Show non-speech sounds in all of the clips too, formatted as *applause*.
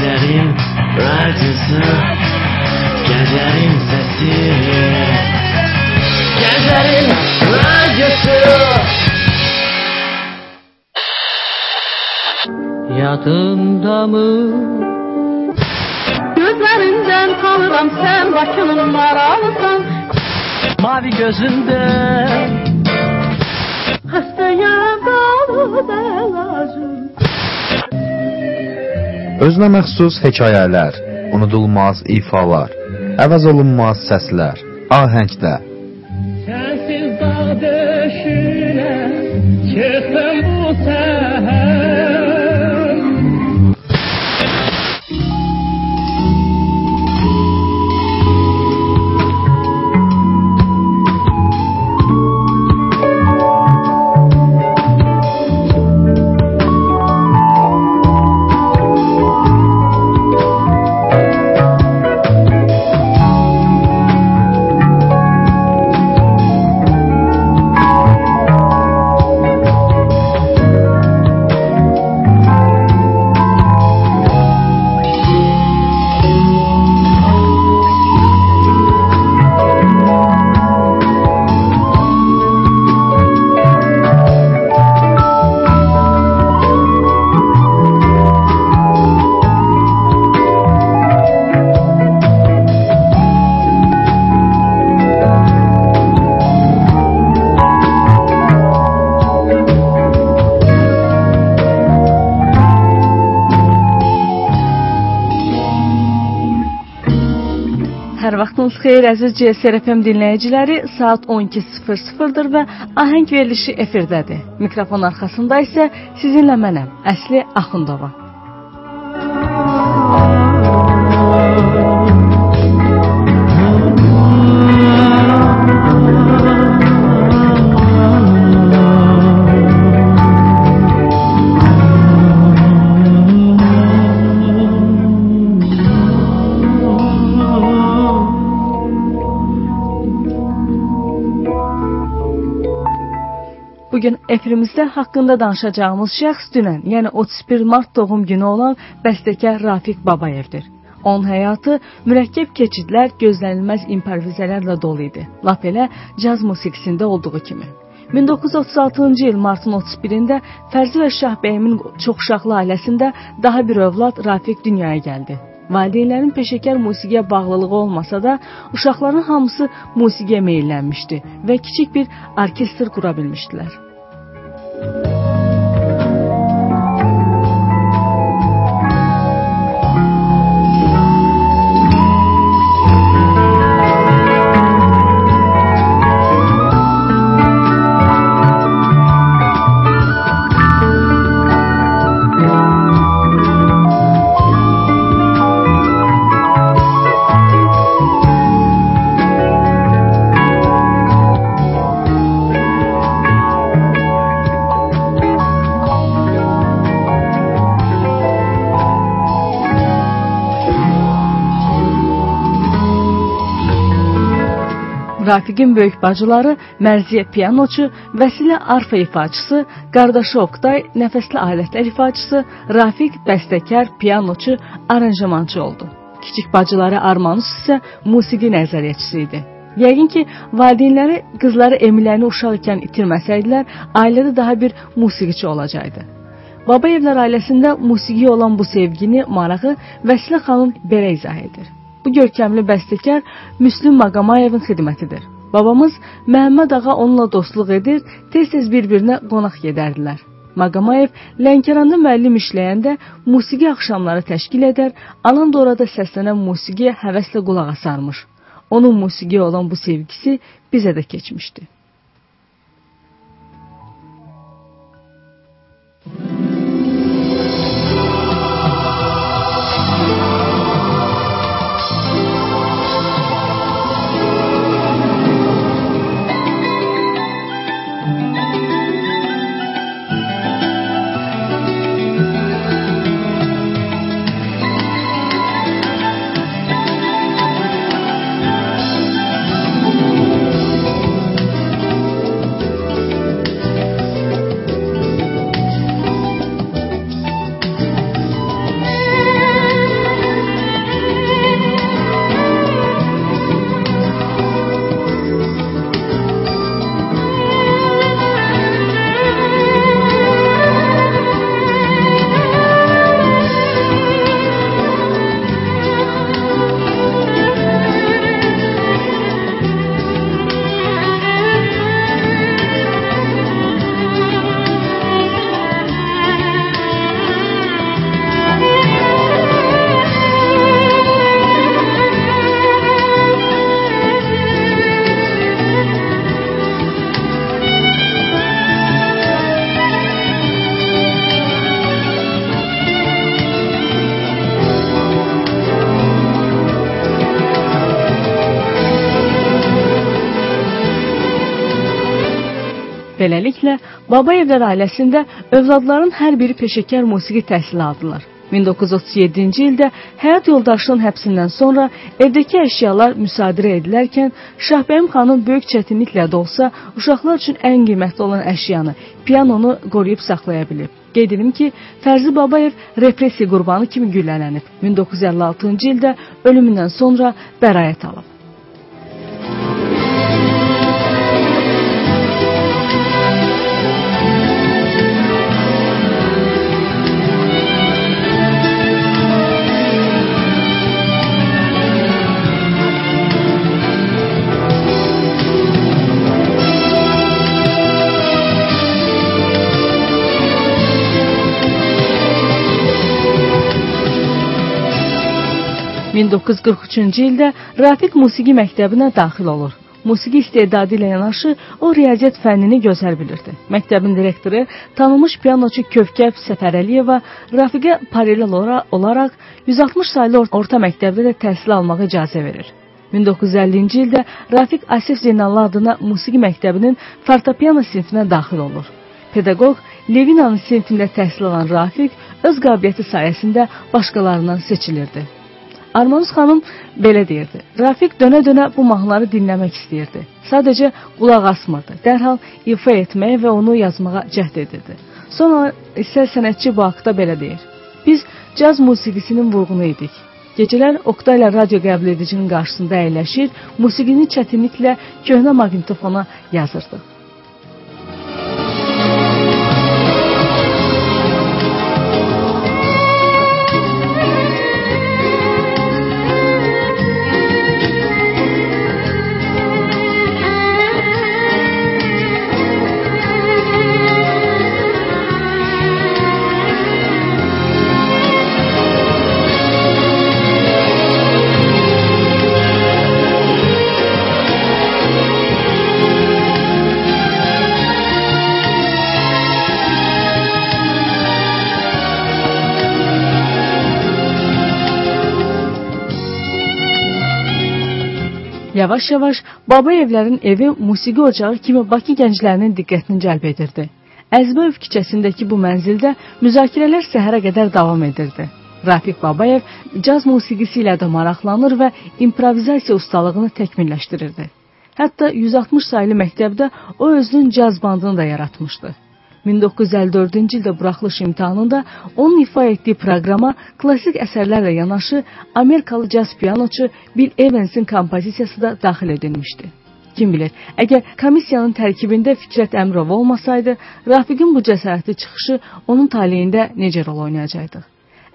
Gecenin radyosu Gecenin sesi Gecenin radyosu Yadında mı? Gözlerinden tanırım sen başının maralısan Mavi gözünde. Hastaya qalıb əlacım Özünə məxsus hekayələr, unudulmaz ifalar, əvəz olunmaz səslər, ahəngdə xeyir əziz CSR FM dinləyiciləri. Saat 12:00-dır və ahəng verilişi efirdədir. Mikrofon arxasında isə sizinlə mənəm, Əsli Axundova. Bu gün efirimizdə haqqında danışacağımız şəxs dünən, yəni 31 mart doğum günü olan bəstəkar Rafiq Babayevdir. Onun həyatı mürəkkəb keçidlər, gözlənilməz improvizələrlə dolu idi. Lap elə caz musiqisində olduğu kimi. 1936-cı il martın 31-də Fərzi və Şahbəyimin çoxuşaqlı ailəsində daha bir övlad Rafiq dünyaya gəldi. Valideynlərin peşəkar musiqiyə bağlılığı olmasa da, uşaqların hamısı musiqiyə meylənmişdi və kiçik bir orkestr qura bilmişdilər. Rafiqin böyük bacıları Mərziyə pianoçu, Vəsilə arfa ifaçısı, qardaşı Oqtay nəfəsli alətlər ifaçısı, Rafiq bəstəkar, pianoçu, aranjmançı oldu. Kiçik bacıları Armanus isə musiqi nəzəriyyəçisi idi. Yəqin ki, valideynləri qızları Emiləni uşaq ikən itirməsəydilər, ailədə daha bir musiqiçi olacaqdı. Babayevlər ailəsində musiqiyə olan bu sevgini, marağı Vəsilə xanım belə izah edir. Bu görkəmli bəstəkar Müslüm Maqamayevin xidmətidir. Babamız Məhəmməd ağa onunla dostluq edir, tez-tez bir-birinə qonaq gedərdilər. Maqamayev Lənkəranda müəllim işləyəndə musiqi axşamları təşkil edər, anan da orada səslənən musiqiyə həvəslə qulaq asarmış. Onun musiqiyə olan bu sevgisi bizə də keçmişdi. Beləliklə, Babayevlər ailəsində övladların hər biri peşəkar musiqi təhsili aldılar. 1937-ci ildə həyat yoldaşının həbsindən sonra evdəki əşyalar müsadirə edilərkən Şahbəyim xanım böyük çətinliklə də olsa uşaqlar üçün ən qiymətli olan əşyanı, pianonu qoruyub saxlaya bilib. Qeyd edim ki, Fərzi Babayev repressiya qurbanı kimi güllələnib. 1956-cı ildə ölümündən sonra bəraət alıb. 1943-cü ildə Rafiq Musiqi Məktəbinə daxil olur. Musiqi istedadı ilə yanaşı o riyaziyyat fənnini gözəl bilirdi. Məktəbin direktoru tanınmış pianoçu Kövkəb Səfərəliyeva Rafiqə paralel olaraq 160 saylı orta məktəbdə də təhsil almağa icazə verir. 1950-ci ildə Rafiq Asif Zeynallı adına musiqi məktəbinin fortepiano sinfinə daxil olur. Pedaqoq Levinanın sinfində təhsil alan Rafiq öz qabiliyyəti sayəsində başqalarından seçilirdi. Armanus xanım belə deyirdi. Rafiq dönə-dönə bu mahnıları dinləmək istəyirdi. Sadəcə qulaq asmırdı. Dərhal ifa etməyə və onu yazmağa cəhd edirdi. Sonra isə sənətçi bu haqda belə deyir. Biz caz musiqisinin vurğunu idik. Gecələr Oktayla radio qəbul edicinin qarşısında əyləşir, musiqini çətinliklə köhnə maqnitofona yazırdıq. Yavaş-yavaş Babayevlərin evi musiqi ocağı kimi Bakı gənclərinin diqqətini cəlb edirdi. Əzbəyev küçəsindəki bu mənzildə müzakirələr səhərə qədər davam edirdi. Rafiq Babayev caz musiqisi ilə də maraqlanır və improvizasiya ustalığını təkmilləşdirirdi. Hətta 160 saylı məktəbdə o özünün caz bandını da yaratmışdı. 1954-cü ildə buraxılış imtahanında onun ifa etdiyi proqrama klassik əsərlərlə yanaşı Amerikalı caz pianoçu Bill Evansin kompozisiyası da daxil edilmişdi. Kim bilir, əgər komissiyanın tərkibində Fikrət Əmrov olmasaydı, Rafiqin bu cəsarətli çıxışı onun taleyində necə rol oynayacaqdı?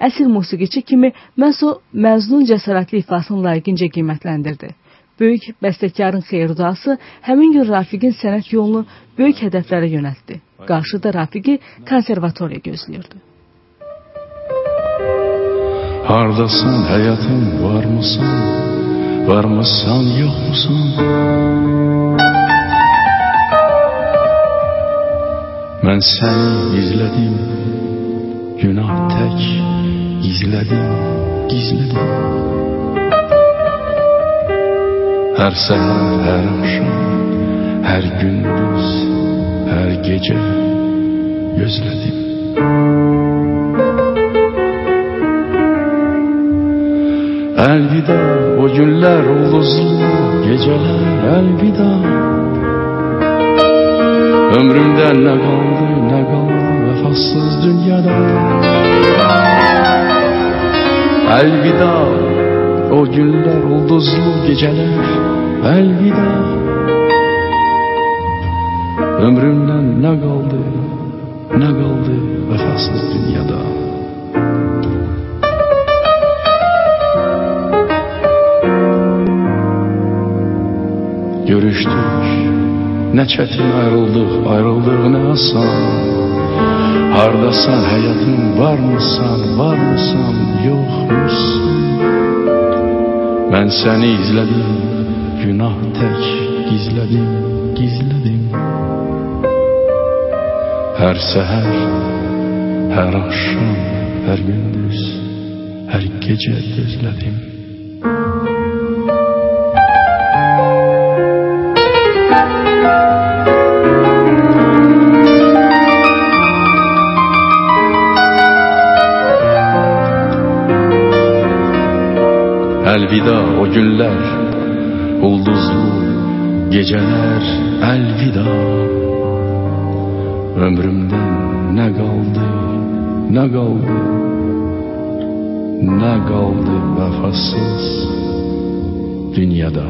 Əsl musiqiçi kimi məhz o məzun cəsarətli ifasını layiqincə qiymətləndirdi. Böyük bəstəkarın xeyir-duası həmin gün Rafiqin sənət yolunu böyük hədəflərə yönəltdi. Qarşıda Rafiqi konservatoriya gözləyirdi. Hardasan həyatım, varmısan? Varmısan, yoxmusan? Mən səni izlədim, günah tək izlədim, gizlədim. Hər səhər, hər axşam, hər gündüz, hər gecə gözlədim. Əlvida o günlər ulduzlu gecələr əlvida Ömrümdə nə qaldı, nə qaldı vəfasız dünyada Əlvida o günlər ulduzlu gecələr əlvida Ömrümdən nə qaldı, nə qaldı vəfasız dünyada? Görüşdük, nə çətin ayrıldıq, ayrıldıq nə asan Hardasan həyatım, varmısan, varmısan, yoxmusan Mən səni izlədim, günah tək gizlədim, gizlədim Hər səhər, hər axşam, hər gündüz, hər gecə gözlədim Əlvida o günlər Ulduzlu gecələr Əlvida Ömrümdən nə qaldı Nə qaldı Nə qaldı vəfasız dünyada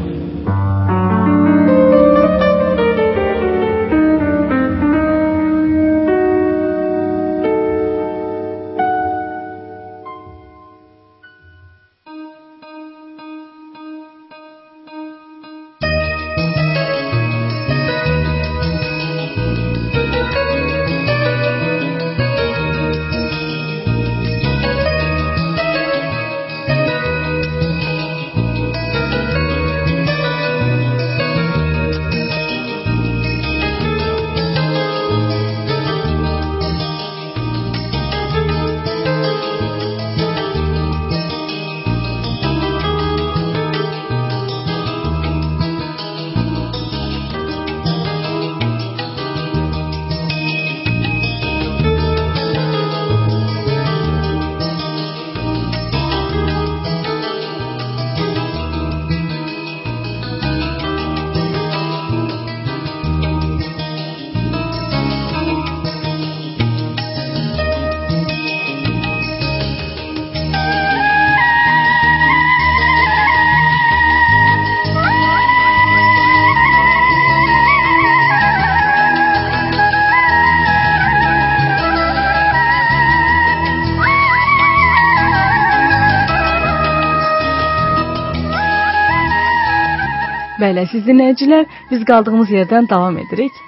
Bəli, siz dinləyicilər, biz qaldığımız yerdən davam edirik.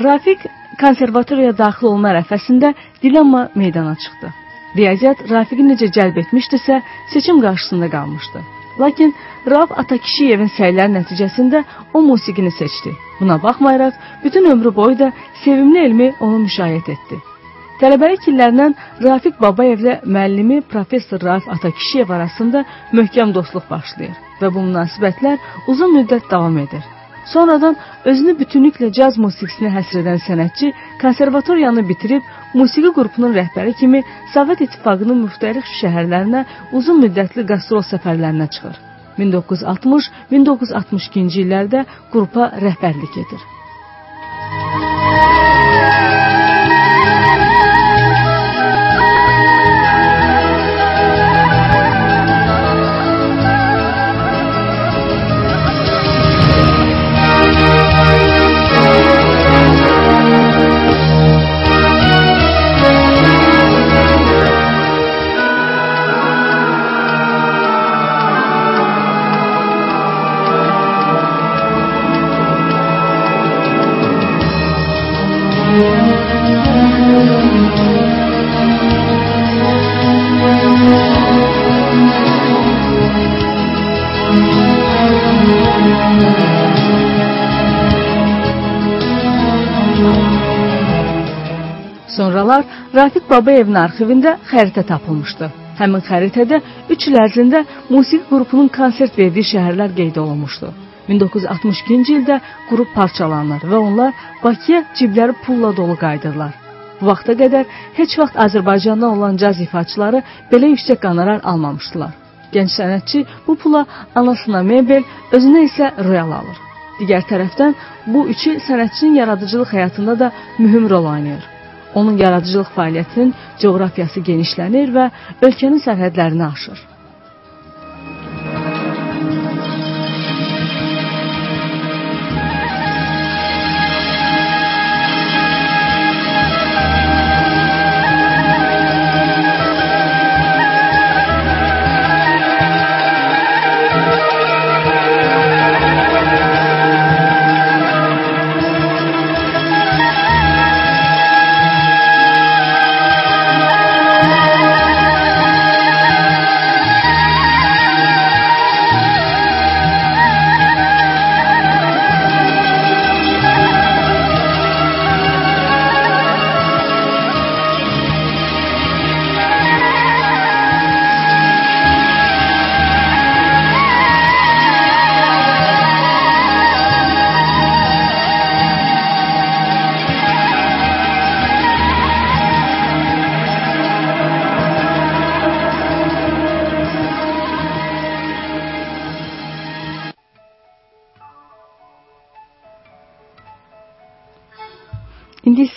Rafiq konservatoriyaya daxil olma ərəfəsində dilemma meydana çıxdı. Riyaziyyat Rafiqi necə cəlb etmişdisə, seçim qarşısında qalmışdı. Lakin Rauf Atakişiyevin səyləri nəticəsində o musiqini seçdi. Buna baxmayaraq, bütün ömrü boyu da sevimli elmi onu müşayiət etdi. Tələbəlik illərindən Rafiq Babayevlə müəllimi professor Rauf Atakişiyev arasında möhkəm dostluq başlayır və bu münasibətlər uzun müddət davam edir. Sonradan özünü bütünlüklə caz musiqisinə həsr edən sənətçi konservatoriyanı bitirib musiqi qrupunun rəhbəri kimi Sovet İttifaqının müxtəlif şəhərlərinə uzun müddətli qastrol səfərlərinə çıxır. 1960-1962-ci illərdə qrupa rəhbərlik edir. Rafiq Babayevin arxivində xəritə tapılmışdı. Həmin xəritədə 3 il ərzində musiqi qrupunun konsert verdiyi şəhərlər qeyd olunmuşdu. 1962-ci ildə qrup parçalanır və onlar Bakıya cibləri pulla dolu qayıdırlar. Bu vaxta qədər heç vaxt Azərbaycandan olan caz ifaçıları belə yüksək qonorar almamışdılar. Gənc sənətçi bu pula anasına mebel, özünə isə royal alır. Digər tərəfdən bu üç il sənətçinin yaradıcılıq həyatında da mühüm rol oynayır. Onun yaradıcılıq fəaliyyətinin coğrafiyası genişlənir və ölkənin sərhədlərini aşır.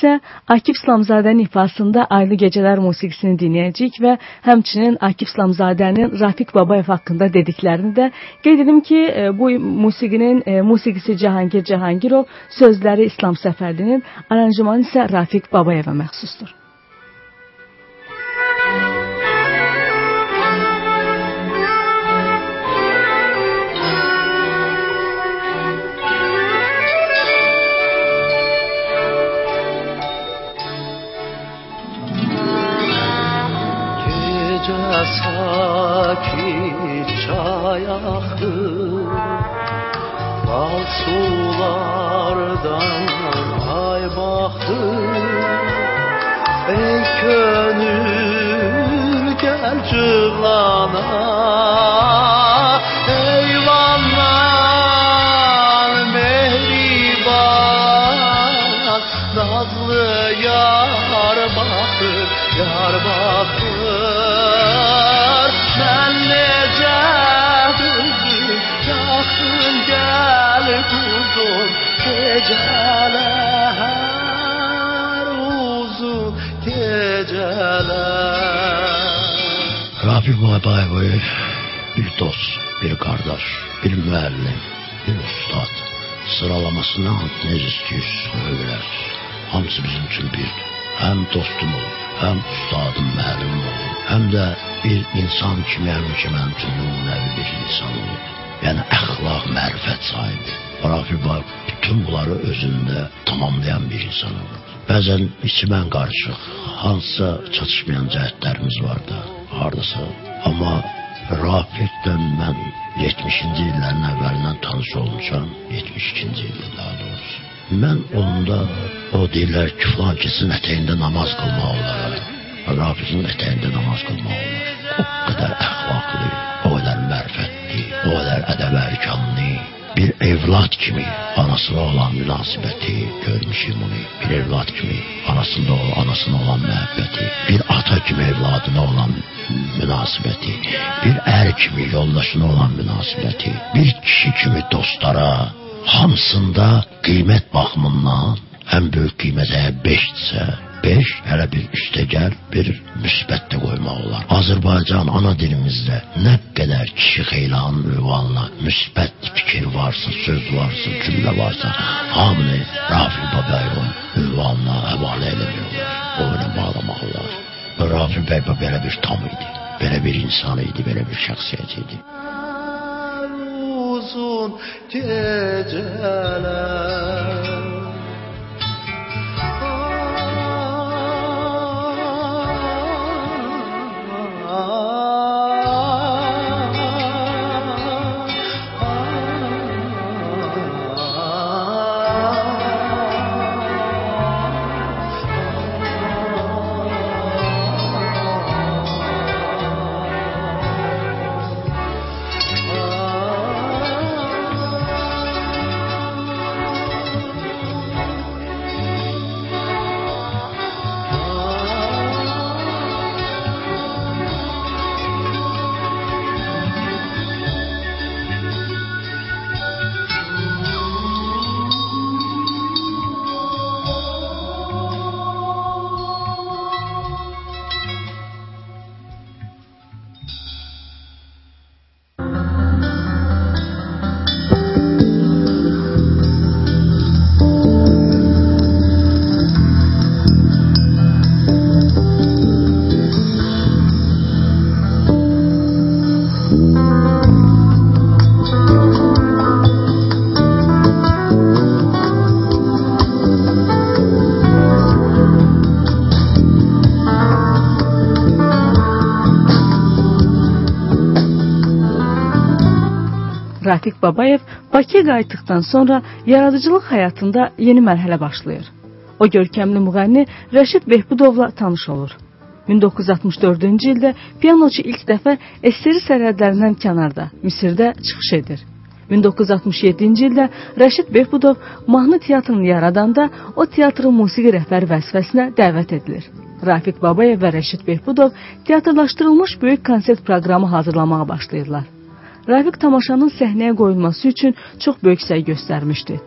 İsə Akif İslamzadənin ifasında Aylı Gecələr musiqisini dinləyəcəyik və həmçinin Akif İslamzadənin Rafiq Babayev haqqında dediklərini də qeyd edim ki, e, bu musiqinin e, musiqisi Cahangir Cahangirov, sözləri İslam Səfərdinin, aranjmanı isə Rafiq Babayeva məxsusdur. Sakit çay aktı Bal sulardan ay baktı Ey gönül gel cığlana uzun geceler Rafik Babayev bir dost, bir kardeş, bir müəllim, bir ustad. Sıralamasına ne istiyorsun öyler. Hamısı bizim için birdir. Hem dostum olur, hem ustadım, müəllimim olur. Hem de bir insan kimi əmin ki, mənim üçün nümunəvi bir insan olur. Yəni əxlaq, mərifət sahibi. Rafik Babayev bütün bunları özündə tamamlayan bir insan olur. Bəzən içimən qarışıq, hansısa çatışmayan cəhətlərimiz var da, hardasa. Amma Rafiqlə mən 70-ci illərin əvvəlindən tanış olmuşam, 72-ci ildə daha doğrusu. Mən onda o deyirlər ki, filan kesin ətəyində namaz qılmaq olar. Rafiqin ətəyində namaz qılmaq olar. O qədər əxlaqlı, o qədər mərifətli, o qədər ədəb ərkanlı, bir evlad kimi anasına olan münasibəti görmüşüm onu. Bir evlad kimi anasında o anasına olan məhəbbəti, bir ata kimi evladına olan münasibəti, bir ər kimi yoldaşına olan münasibəti, bir kişi kimi dostlara hamısında qiymət baxımından ən böyük qiymət əgər 5-dirsə, 5 hələ bir üstəgəl bir müsbət də qoymaq olar. Azərbaycan ana dilimizdə nə qədər kişi xeylanın ünvanına müsbət fikir varsa, söz varsa, cümlə varsa, hamını Rafi Babayevin ünvanına həvalə eləmək olar. İlə bağlamaq olar. Və Rafi bəy belə bir tam idi. Belə bir insan idi, belə bir şəxsiyyət idi. uzun geceler Rafiq Babayev Bakıya qayıtdıqdan sonra yaradıcılıq həyatında yeni mərhələ başlayır. O görkəmli müğənni Rəşid Behbudovla tanış olur. 1964-cü ildə pianoçu ilk dəfə SSR sərhədlərindən kənarda, Misirdə çıxış edir. 1967-ci ildə Rəşid Behbudov mahnı teatrını yaradanda o teatrın musiqi rəhbəri vəzifəsinə dəvət edilir. Rafiq Babayev və Rəşid Behbudov teatrlaşdırılmış böyük konsert proqramı hazırlamağa başlayırlar. Rafiq tamaşanın səhnəyə qoyulması üçün çox böyük səy göstərmişdi.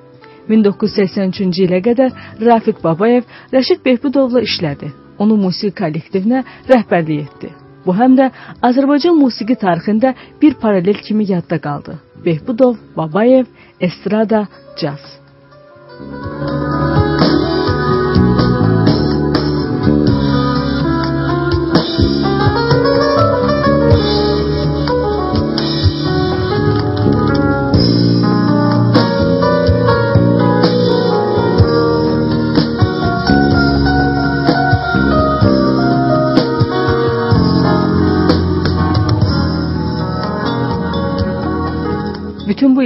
1983-cü ilə qədər Rafiq Babayev Rəşid Behbudovla işlədi. Onun musiqi kollektivinə rəhbərlik etdi. Bu həm də Azərbaycan musiqi tarixində bir paralel kimi yadda qaldı. Behbudov, Babayev, Estrada, Caz. Bütün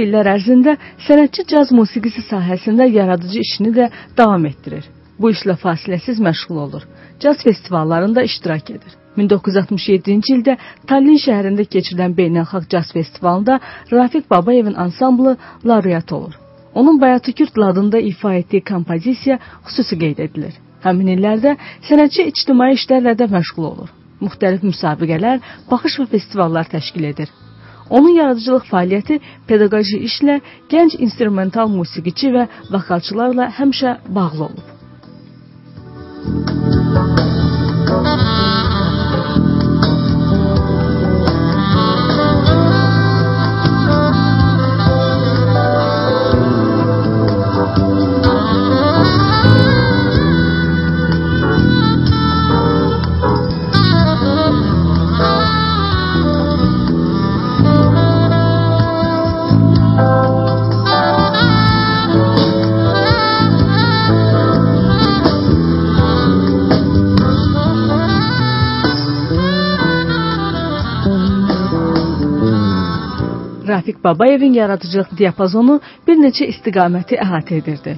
illər ərzində sənətçi caz musiqisi sahəsində yaradıcı işini də davam etdirir. Bu işlə fasiləsiz məşğul olur. Caz festivallarında iştirak edir. 1967-ci ildə Tallin şəhərində keçirilən beynəlxalq caz festivalında Rafiq Babayevin ansamblı laureat olur. Onun Bayatı Kürt ladında ifa etdiyi kompozisiya xüsusi qeyd edilir. Həmin illərdə sənətçi ictimai işlərlə də məşğul olur. Müxtəlif müsabiqələr, baxış və festivallar təşkil edir. Onun yaradıcılıq fəaliyyəti pedaqoji işlə, gənc instrumental musiqiçi və vokalçılarla həmişə bağlı olub. Rafiq Babayevin yaradıcılıq diapazonu bir neçə istiqaməti əhatə edirdi.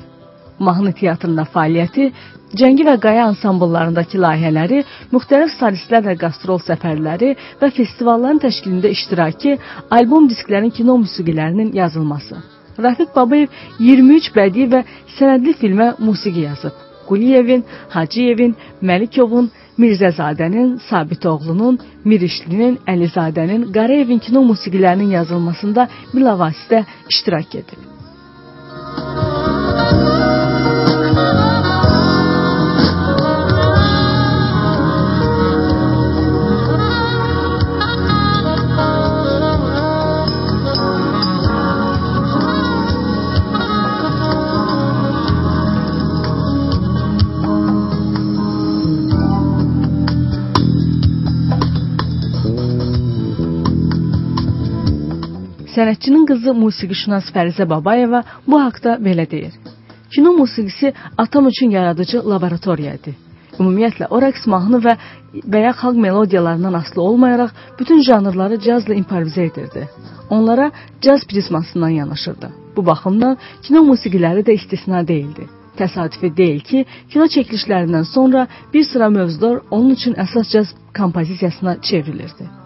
Mahnı teatrında fəaliyyəti, Cəngi və Qaya ansambllarındakı layihələri, müxtəlif solistlərlə qastrol səfərləri və festivalların təşkilində iştirakı, albom disklərin kino musiqilərinin yazılması. Rafiq Babayev 23 bədii və sənədli filmə musiqi yazıb. Quliyevin, Hacıyevin, Məlikovun, Mirzəzadənin, Sabitoğlunun, Mirişlinin, Əlizadənin, Qarayevin kino musiqilərinin yazılmasında bilavasitə iştirak edib. Sənətçinin qızı musiqişünas Fərizə Babayeva bu haqda belə deyir. Kino musiqisi atam üçün yaradıcı laboratoriyadır. Ümumiyyətlə o rəqs mahnı və və ya xalq melodiyalarından asılı olmayaraq bütün janrları cazla improvizə edirdi. Onlara caz prizmasından yanaşırdı. Bu baxımdan kino musiqiləri də istisna deyildi. Təsadüfi deyil ki, kino çəkilişlərindən sonra bir sıra mövzular onun üçün əsas caz kompozisiyasına çevrilirdi.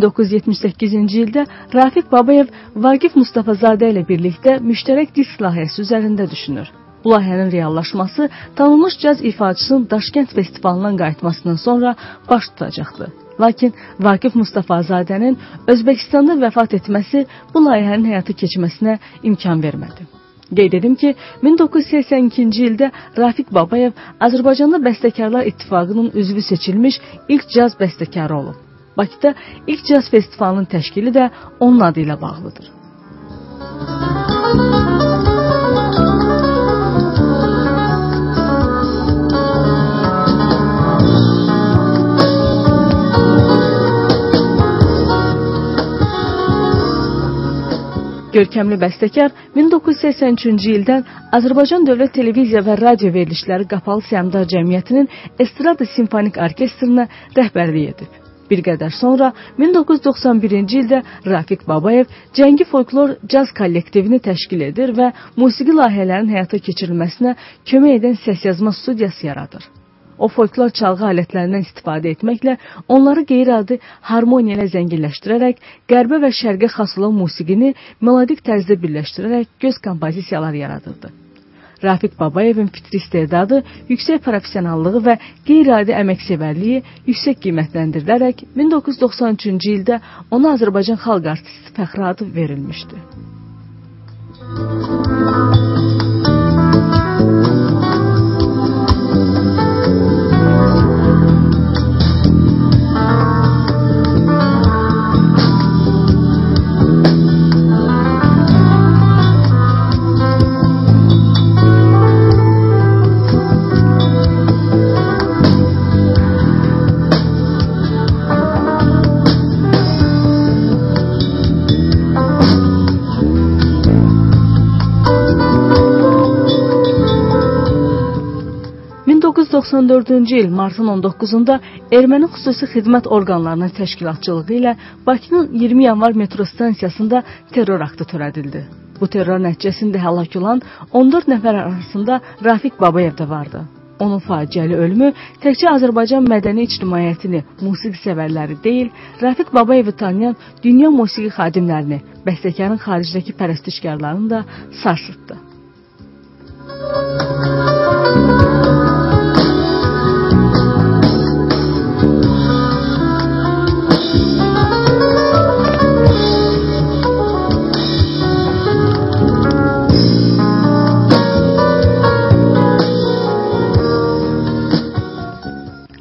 ...1978-ci ildə Rafiq Babayev Vaqif Mustafazadə ilə birlikdə müştərək disk layihəsi üzərində düşünür. Bu layihənin reallaşması tanınmış caz ifaçısının Daşkənd festivalından qayıtmasından sonra baş tutacaqdı. Lakin Vaqif Mustafazadənin Özbəkistanda vəfat etməsi bu layihənin həyata keçməsinə imkan vermədi. Qeyd edim ki, 1982-ci ildə Rafiq Babayev Azərbaycanda Bəstəkarlar İttifaqının üzvü seçilmiş ilk caz bəstəkarı olub. Bakıda ilk caz festivalının təşkili də onun adı ilə bağlıdır. Görkəmli bəstəkar 1983-cü ildən Azərbaycan Dövlət Televiziya və Radio Verilişləri Qapalı Səhmdar Cəmiyyətinin Estrada Simfonik Orkestrına rəhbərlik edib. Bir qədər sonra 1991-ci ildə Rafiq Babayev Cəngi Folklor Caz kollektivini təşkil edir və musiqi layihələrinin həyata keçirilməsinə kömək edən səsyazma studiyası yaradır. o folklor çalğı alətlərindən istifadə etməklə onları qeyri-adi harmoniya ilə zənginləşdirərək qərbə və şərqə xas olan musiqini melodik tərzdə birləşdirərək göz kompozisiyalar yaradırdı. Rafiq Babayevin fitri istedadı, yüksək professionallığı və qeyri-adi əməksevərliyi yüksək qiymətləndirilərək 1993-cü ildə ona Azərbaycan xalq artisti fəxri adı verilmişdi. Müzik 1994-cü il martın 19-da erməni xüsusi xidmət orqanlarının təşkilatçılığı ilə Bakının 20 yanvar metro stansiyasında terror aktı törədildi. Bu terror nəticəsində həlak olan 14 nəfər arasında Rafiq Babayev də vardı. Onun faciəli ölümü təkcə Azərbaycan mədəni ictimaiyyətini, musiqi sevərləri deyil, Rafiq Babayevi tanıyan dünya musiqi xadimlərini, bəstəkarın xaricdəki pərəstişkarlarını da sarsıtdı.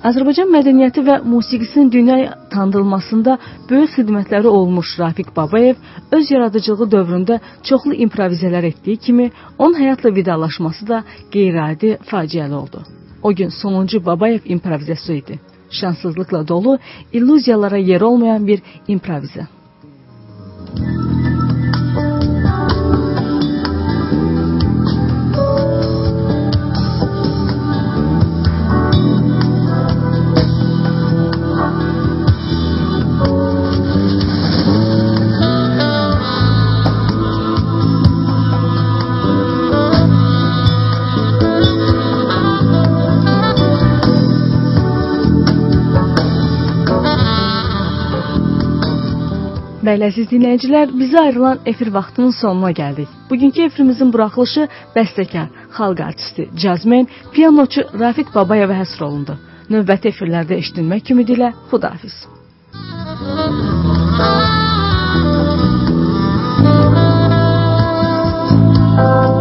Azərbaycan mədəniyyəti və musiqisinin dünya tanınmasında böyük xidmətləri olmuş Rafiq Babayev öz yaradıcılığı dövründə çoxlu improvizələr etdiyi kimi, onun həyatla vidalaşması da qeyri-adi faciəli oldu. O gün sonuncu Babayev improvizası idi. Şanssızlıqla dolu, illüziyalara yer olmayan bir improvizə. Bəli, əziz dinləyicilər, bizə ayrılan efir vaxtının sonuna gəldik. Bugünkü efirimizin buraxılışı bəstəkar, xalq artisti, cazmen, pianoçu Rafiq Babayeva həsr olundu. Növbəti efirlərdə eşidilmək ümidi ilə xudahafiz. Thank *laughs* you.